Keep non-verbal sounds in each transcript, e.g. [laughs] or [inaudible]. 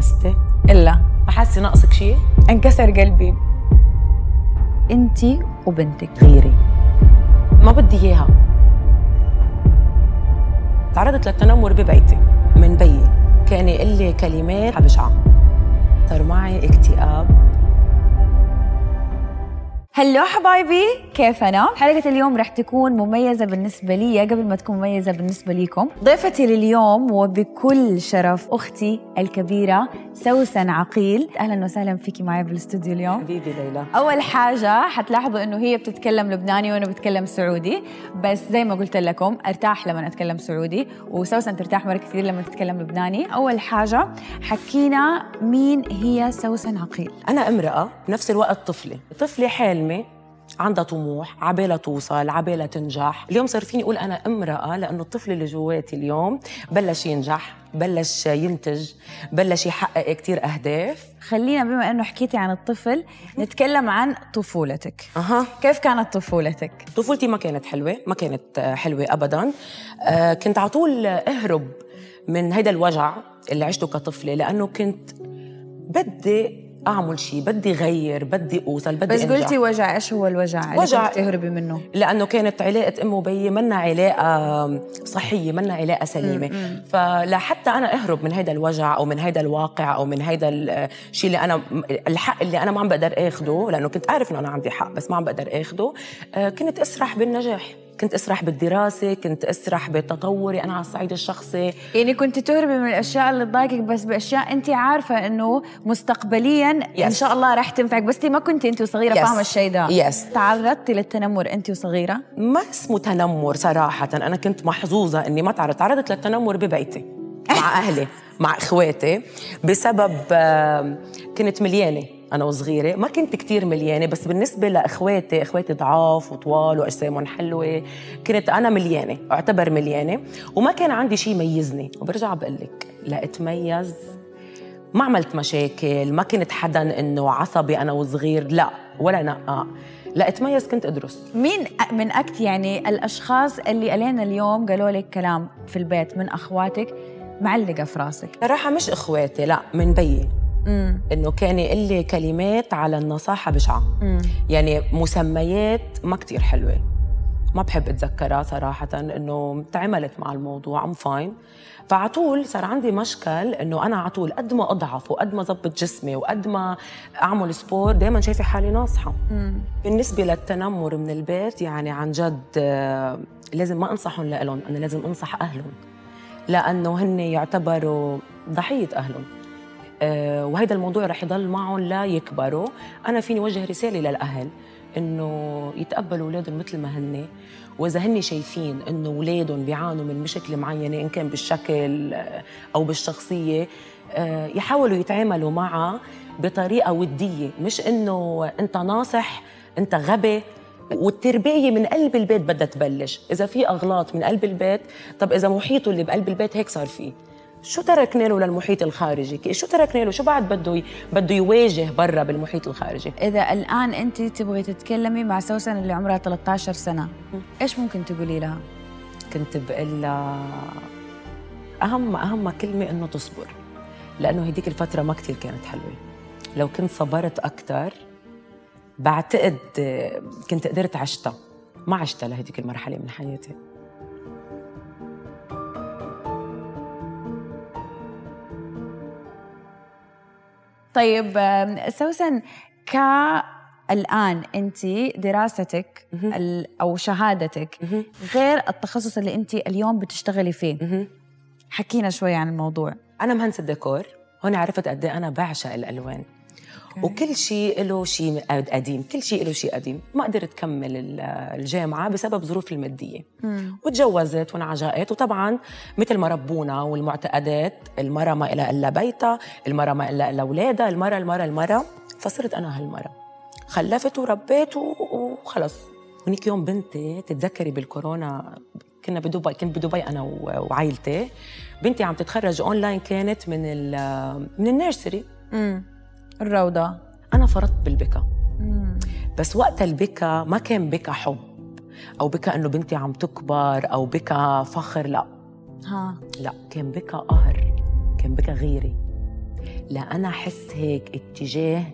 ونستي إلا. ما حاسه ناقصك شيء انكسر قلبي. انت وبنتك غيري. ما بدي إياها. تعرضت للتنمر ببيتي. من بيي. كان يقول لي كلمات بشعه صار معي اكتئاب. هلو حبايبي كيف أنا؟ حلقة اليوم رح تكون مميزة بالنسبة لي قبل ما تكون مميزة بالنسبة ليكم. ضيفتي لليوم وبكل شرف أختي الكبيرة سوسن عقيل. أهلا وسهلا فيكي معي بالاستوديو اليوم. حبيبي ليلى. أول حاجة حتلاحظوا إنه هي بتتكلم لبناني وأنا بتكلم سعودي بس زي ما قلت لكم أرتاح لما أتكلم سعودي وسوسن ترتاح مرة كثير لما تتكلم لبناني. أول حاجة حكينا مين هي سوسن عقيل. أنا امرأة بنفس الوقت طفلة. طفلة حالمه عندها طموح عبالها توصل عبالها تنجح. اليوم صار فيني أقول أنا امرأة لأنه الطفل اللي جواتي اليوم بلش ينجح بلش ينتج بلش يحقق كتير أهداف. خلينا بما إنه حكيتي عن الطفل نتكلم عن طفولتك. أها. كيف كانت طفولتك؟ طفولتي ما كانت حلوة ما كانت آه، حلوة ابدا. آه، كنت على طول أهرب من هيدا الوجع اللي عشته كطفلة لأنه كنت بدي أعمل شيء بدي غير بدي أوصل بدي بس. قلتي وجع إيش هو الوجع؟ وجع. تهربي منه؟ لأنه كانت علاقة ام وبي منا علاقة صحية منا علاقة سليمة. فلحتى أنا أهرب من هيدا الوجع أو من هيدا الواقع أو من هيدا الشيء اللي أنا الحق اللي أنا ما عم بقدر آخده لأنه كنت أعرف إنه أنا عندي حق بس ما عم بقدر آخده آه، كنت أسرح بالنجاح. كنت أسرح بالدراسة كنت أسرح بتطوري أنا على الصعيد الشخصي. يعني كنت تهربي من الأشياء اللي تضايقك بس بأشياء أنت عارفة إنه مستقبليا إن Yes. شاء الله رح تنفعك. بس أنت ما كنت أنت وصغيرة Yes. فاهمة الشيء ده؟ Yes. تعرضتي للتنمر أنت وصغيرة؟ ما اسمه تنمر صراحة. أنا كنت محظوظة إني ما تعرضت. تعرضت للتنمر ببيتي مع [laughs] أهلي مع إخواتي بسبب كنت مليانة. أنا وصغيرة. ما كنت كتير مليانة بس بالنسبة لإخواتي إخواتي ضعاف وطوال وأجسامهم حلوة كنت أنا مليانة أعتبر مليانة. وما كان عندي شيء يميزني. وبرجع بقول لك لأتميز ما عملت مشاكل ما كنت حدا إنه عصبي أنا وصغير لا ولا نقع لا أتميز كنت أدرس. مين من أكت يعني الأشخاص اللي الين اليوم قالوا لك كلام في البيت من أخواتك معلقة في راسك؟ صراحة مش إخواتي لا من بيي. امم إنه كان يقول لي كلمات على النصاحة بشعة. يعني مسميات ما كتير حلوة. ما بحب أتذكرها صراحة إنه تعاملت مع الموضوع I'm fine فعلى طول صار عندي مشكل إنه أنا على طول قد ما أضعف وقد ما ظبط جسمي وقد ما أعمل sport دائما شايفة حالي ناصحة. بالنسبة للتنمر من البيت يعني عن جد آه، لازم ما أنصحهم لهم أنا لازم أنصح أهلهم. لأنه هن يعتبروا ضحية أهلهم. وهذا الموضوع رح يضل معهم لا يكبروا. أنا فيني وجه رسالة للأهل إنه يتقبلوا أولادهم مثل ما هن وإذا هن شايفين إنه أولادهم بيعانوا من مشكله معينة إن كان بالشكل آه، أو بالشخصية آه، يحاولوا يتعاملوا معها بطريقة ودية. مش إنه أنت ناصح أنت غبي. والتربية من قلب البيت بدها تبلش. إذا في أغلاط من قلب البيت طب إذا محيطه اللي بقلب البيت هيك صار فيه. شو تركنا له للمحيط الخارجي؟ شو تركنا له شو بعد بده ي... بده يواجه برا بالمحيط الخارجي؟ إذا الآن أنت تبغي تتكلمي مع سوسن اللي عمرها 13 سنة إيش ممكن تقولي لها؟ كنت بقول لها أهم أهم كلمة إنه تصبر لأنه هديك الفترة ما كتير كانت حلوة. لو كنت صبرت أكتر بعتقد كنت قدرت عشتها. ما عشتها لهديك المرحلة من حياتي. طيب سوسن ك الان أنت دراستك أو شهادتك غير التخصص اللي أنت اليوم بتشتغلي فيه. حكينا شوي عن الموضوع. أنا مهندسة ديكور هون عرفت قد إيه أنا بعشق وكل شيء له شيء قديم. كل شيء له شيء قديم. ما قدرت كمل ال- الجامعة بسبب ظروف المادية. وتجوزت وانعجقت. وطبعا مثل ما ربونا والمعتقدات المرأة ما إلها إلا بيتها المرأة ما إلا إلا أولادها المرأة المرأة المرأة. فصرت أنا هالمرأة. خلفت وربيت وخلص. هنيك يوم بنتي تتذكري بالكورونا كنا بدبي كنت بدبي أنا وعائلتي. بنتي عم تتخرج اونلاين كانت من ال- من ال nursery. الروضة. أنا فرطت بالبكا. مم. بس وقت البكا ما كان بكا حب أو بكا إنه بنتي عم تكبر أو بكا فخر لا. ها. لا كان بكا قهر كان بكا غيرة لا أنا أحس هيك اتجاه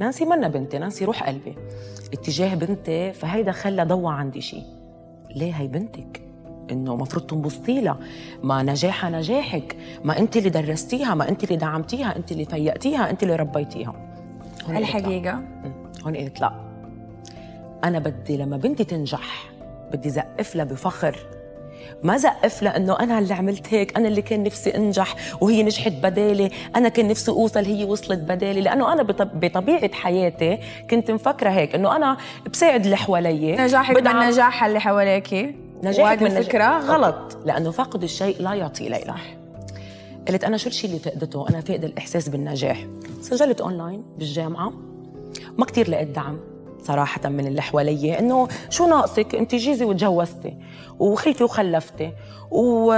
نانسي منا بنتي نانسي روح قلبي. اتجاه بنتي فهيدا خلى ضوى عندي شيء ليه هي بنتك؟ إنه المفروض تنبسطي لها ما نجاحها نجاحك. ما أنت اللي درستيها ما أنت اللي دعمتيها أنت اللي فيقتيها أنت اللي ربيتيها. الحقيقة هون قلت لا أنا بدي لما بنتي تنجح بدي زقف لها بفخر. ما زقف لها إنه أنا اللي عملت هيك أنا اللي كان نفسي أنجح وهي نجحت بدالي أنا كان نفسي أوصل هي وصلت بدالي. لأنه أنا بطبيعة حياتي كنت مفكرة هيك إنه أنا بساعد اللي حوالي نجاحك من نجاح اللي حواليك نجاحك من فكره غلط. لأنه فاقد الشيء لا يعطي ليلى قلت أنا شو الشيء اللي فقدته؟ أنا فقد الإحساس بالنجاح. سجلت أونلاين بالجامعة ما كتير لقيت دعم. صراحة من اللي حوالي إنه شو ناقصك؟ أنت جيزي وتجوزتي وخلفي وخلفتي و...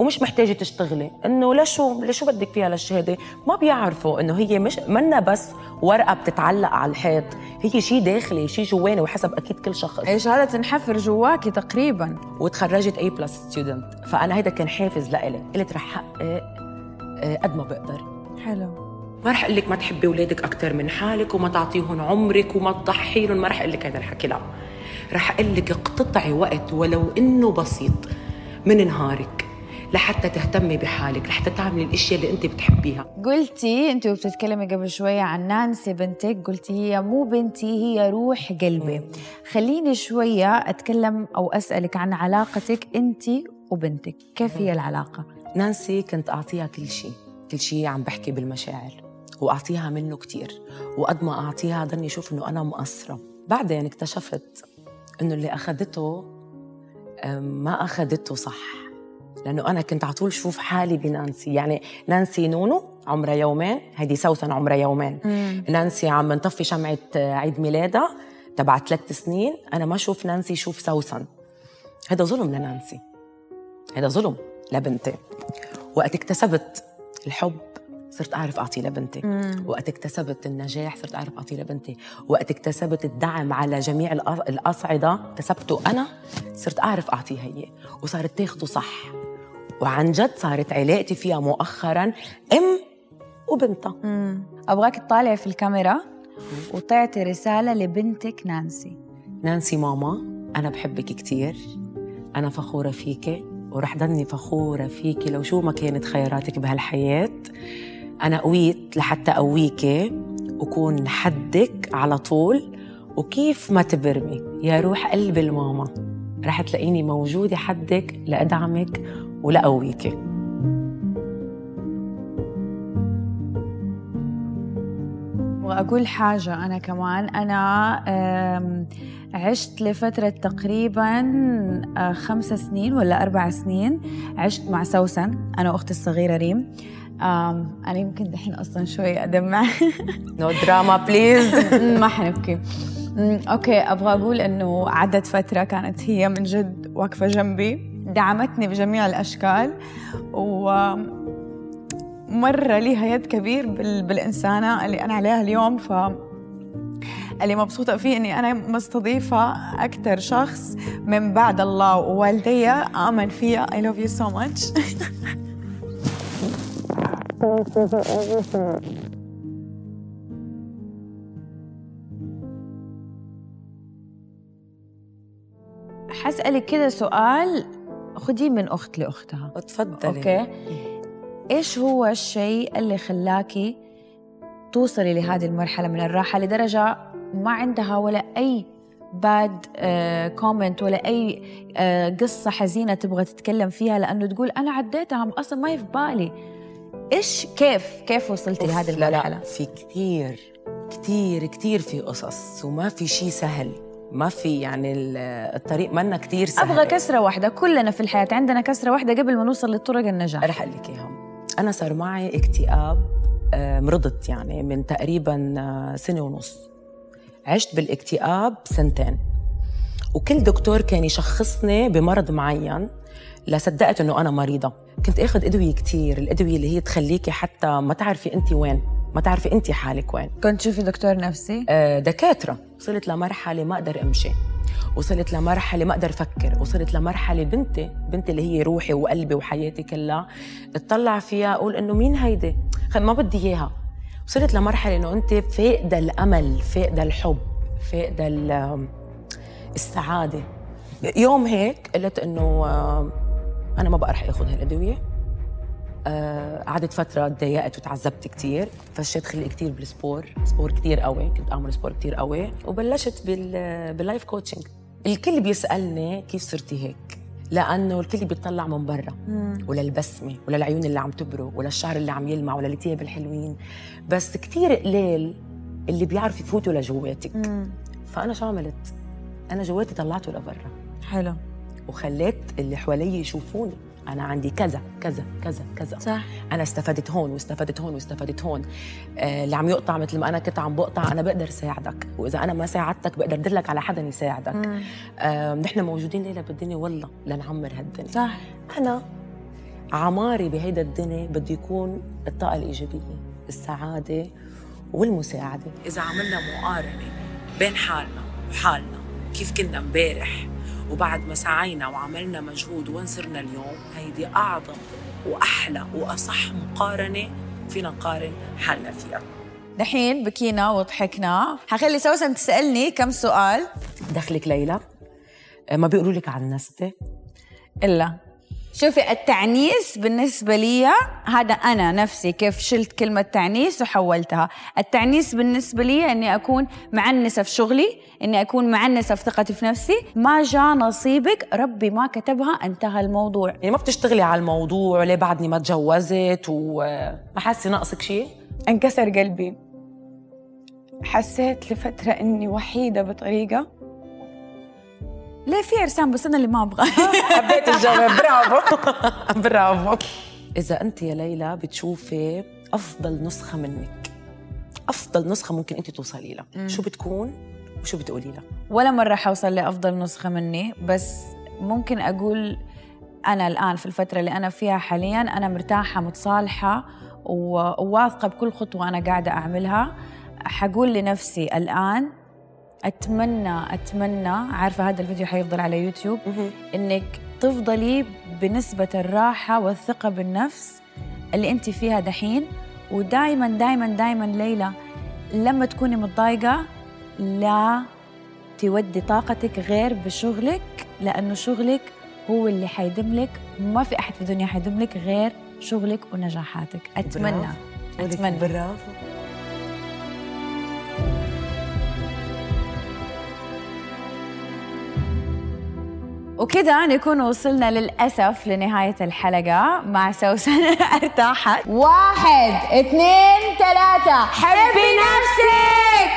ومش محتاجة تشتغلي. إنه لشو؟ لشو بدك فيها للشهادة؟ ما بيعرفوا إنه هي مش منا بس ورقة بتتعلق على الحيط. هي شيء داخلي شيء جواني وحسب أكيد كل شخص. هي شهادة تنحفر جواكي تقريبا. وتخرجت A plus student فأنا هيدا كان حافز لإلي. قلت رح حقق آه، قد ما بقدر. حلو. ما رح أقول لك ما تحبي أولادك أكثر من حالك وما تعطيهم عمرك وما تضحي لهم ما رح أقول لك هذا الحكي لا. رح أقول لك اقتطعي وقت ولو إنه بسيط من نهارك لحتى تهتمي بحالك لحتى تعملي الأشياء اللي أنت بتحبيها. قلتي أنت وبتتكلمي قبل شوية عن نانسي بنتك قلتي هي مو بنتي هي روح قلبي. خليني شوية أتكلم أو أسألك عن علاقتك أنت وبنتك. كيف هي العلاقة؟ نانسي كنت أعطيها كل شيء كل شيء عم بحكي بالمشاعر. وأعطيها منه كثير وقد ما أعطيها ضلني أشوف إنه أنا مقصرة. بعدين اكتشفت إنه اللي اخذته ما اخذته صح. لأنه أنا كنت على طول شوف حالي بنانسي. يعني نانسي نونو عمرها يومين هيدي سوسن عمرها يومين. مم. نانسي عم نطفي شمعة عيد ميلادها تبع ثلاث سنين. أنا ما أشوف نانسي شوف سوسن هذا ظلم لنانسي. هذا ظلم لبنتي. وقت اكتسبت الحب صرت أعرف أعطي لبنتي. مم. وقت اكتسبت النجاح صرت أعرف أعطي لبنتي. وقت اكتسبت الدعم على جميع الأصعدة اكتسبته أنا صرت أعرف اعطيه هي. وصارت تاخده صح. وعن جد صارت علاقتي فيها مؤخرا أم وبنتها. أبغاك تطالعي في الكاميرا وتعطي رسالة لبنتك نانسي. نانسي ماما أنا بحبك كثير أنا فخورة فيكي. ورح ضلني فخورة فيكي لو شو ما كانت خياراتك بهالحياة. أنا قويت لحتى أقويكي وكون حدك على طول. وكيف ما تبرمي؟ يا روح قلب الماما. رح تلاقيني موجودة حدك لأدعمك ولأقويكي وأقول حاجة أنا كمان. أنا عشت لفترة تقريبا آه، خمس سنين ولا أربع سنين عشت مع سوسن أنا وأختي الصغيرة ريم. أنا يمكن دحين أصلا شوي أدمع. no drama please ما حنبكي. okay أبغى أقول إنه عدت فترة كانت هي من جد واقفة جنبي. دعمتني بجميع الأشكال و مرة ليها يد كبير بالإنسانة اللي أنا عليها اليوم. ف اللي مبسوطة فيه إني أنا مستضيفة أكثر شخص من بعد الله. ووالدي آمن فيها I love you so much. [laughs] حسألك كده سؤال خديه من أخت لأختها. تفضلي أوكي. إيش هو الشيء اللي خلاكي توصلي لهذه المرحلة من الراحة لدرجة ما عندها ولا أي bad comment ولا أي uh, قصة حزينة تبغى تتكلم فيها لأنه تقول أنا عديتها أصلا ما في بالي. إيش كيف كيف وصلتي لهذه المرحلة؟ لا في كثير كثير كثير في قصص وما في شيء سهل. ما في يعني الطريق منو كثير سهل. أبغى كسرة واحدة كلنا في الحياة عندنا كسرة واحدة قبل ما نوصل لطرق النجاح. رح أقول لك اياها أنا صار معي اكتئاب مرضت يعني من تقريبا آه، سنة ونص. عشت بالاكتئاب سنتين. وكل دكتور كان يشخصني بمرض معين. لصدقت إنه أنا مريضة. كنت اخذ أدوية كثير الأدوية اللي هي تخليكي حتى ما تعرفي أنت وين ما تعرفي أنت حالك وين. كنت تشوفي دكتور نفسي؟ آه دكاترة. وصلت لمرحلة ما أقدر أمشي. وصلت لمرحلة ما أقدر أفكر. وصلت لمرحلة بنتي بنتي اللي هي روحي وقلبي وحياتي كلها اطلع فيها أقول إنه مين هيدي؟ ما بدي إياها. وصلت لمرحلة إنه أنت فاقده الأمل فاقده الحب فاقده السعادة. يوم هيك قلت إنه أنا ما بقى رح اخذ هالادويه آه، قعدت فترة تضايقت وتعذبت كثير فشيت خلقي كثير بال sport. sport كثير قوي. كنت أعمل sport كثير قوي. وبلشت بال بال life coaching الكل بيسألني كيف صرتي هيك؟ لأنه الكل بيطلع من برا. وللبسمه وللعيون اللي عم تبرق وللشعر اللي عم يلمع وللتياب الحلوين. بس كثير قليل اللي بيعرف يفوتوا لجواتك. فأنا شو عملت؟ أنا جواتي طلعته لبرا. حلو. وخليت اللي حوالي يشوفوني. أنا عندي كذا كذا كذا كذا. صح. أنا استفدت هون واستفدت هون واستفدت هون. آه اللي عم يقطع مثل ما أنا كنت عم بقطع أنا بقدر ساعدك. وإذا أنا ما ساعدتك بقدر أدلك على حدا يساعدك. آه نحن موجودين ليلى بالدنيا والله لنعمر هالدنيا. صح. أنا عماري بهيدا الدنيا بده يكون الطاقة الإيجابية السعادة والمساعدة. إذا عملنا مقارنة بين حالنا وحالنا كيف كنا امبارح؟ وبعد ما سعينا وعملنا مجهود وين صرنا اليوم هيدي أعظم وأحلى وأصح مقارنة فينا نقارن حالنا فيها. دحين بكينا وضحكنا. حخلي سوسن تسألني كم سؤال؟ دخلك ليلى؟ ما بيقولوا لك عن نستة إلا. شوفي التعنيس بالنسبة لي هذا أنا نفسي كيف شلت كلمة تعنيس وحولتها. التعنيس بالنسبة لي أني أكون معنسة في شغلي أني أكون معنسة في ثقتي في نفسي. ما جاء نصيبك ربي ما كتبها انتهى الموضوع. يعني ما بتشتغلي على الموضوع ليه بعدني ما تجوزت وما حاسة ناقصك شيء؟ انكسر قلبي. حسيت لفترة إني وحيدة بطريقة. ليه في أرسام بس أنا اللي ما أبغى. [laughs] حبيت الجواب برافو. [laughs] برافو. إذا أنت يا ليلى بتشوفي أفضل نسخة منك أفضل نسخة ممكن أنت توصلي لها. شو بتكون وشو بتقولي لها؟ ولا مرة حوصل لأفضل نسخة مني بس ممكن أقول أنا الآن في الفترة اللي أنا فيها حاليا أنا مرتاحة متصالحة وواثقة بكل خطوة أنا قاعدة أعملها. حقول لنفسي الآن أتمنى أتمنى عارفة هذا الفيديو حيفضل على يوتيوب إنك تفضلي بنسبة الراحة والثقة بالنفس اللي أنت فيها دحين. ودائما دائما دائما ليلى لما تكوني متضايقة لا تودي طاقتك غير بشغلك لأنه شغلك هو اللي حيدم لك. ما في أحد في الدنيا حيدم لك غير شغلك ونجاحاتك. أتمنى. برافو. أتمنى. برافو. وكذا نكون وصلنا للأسف لنهاية الحلقة. مع سوسن [laughs] أرتاحت. واحد اثنين ثلاثة. حبي نفسك.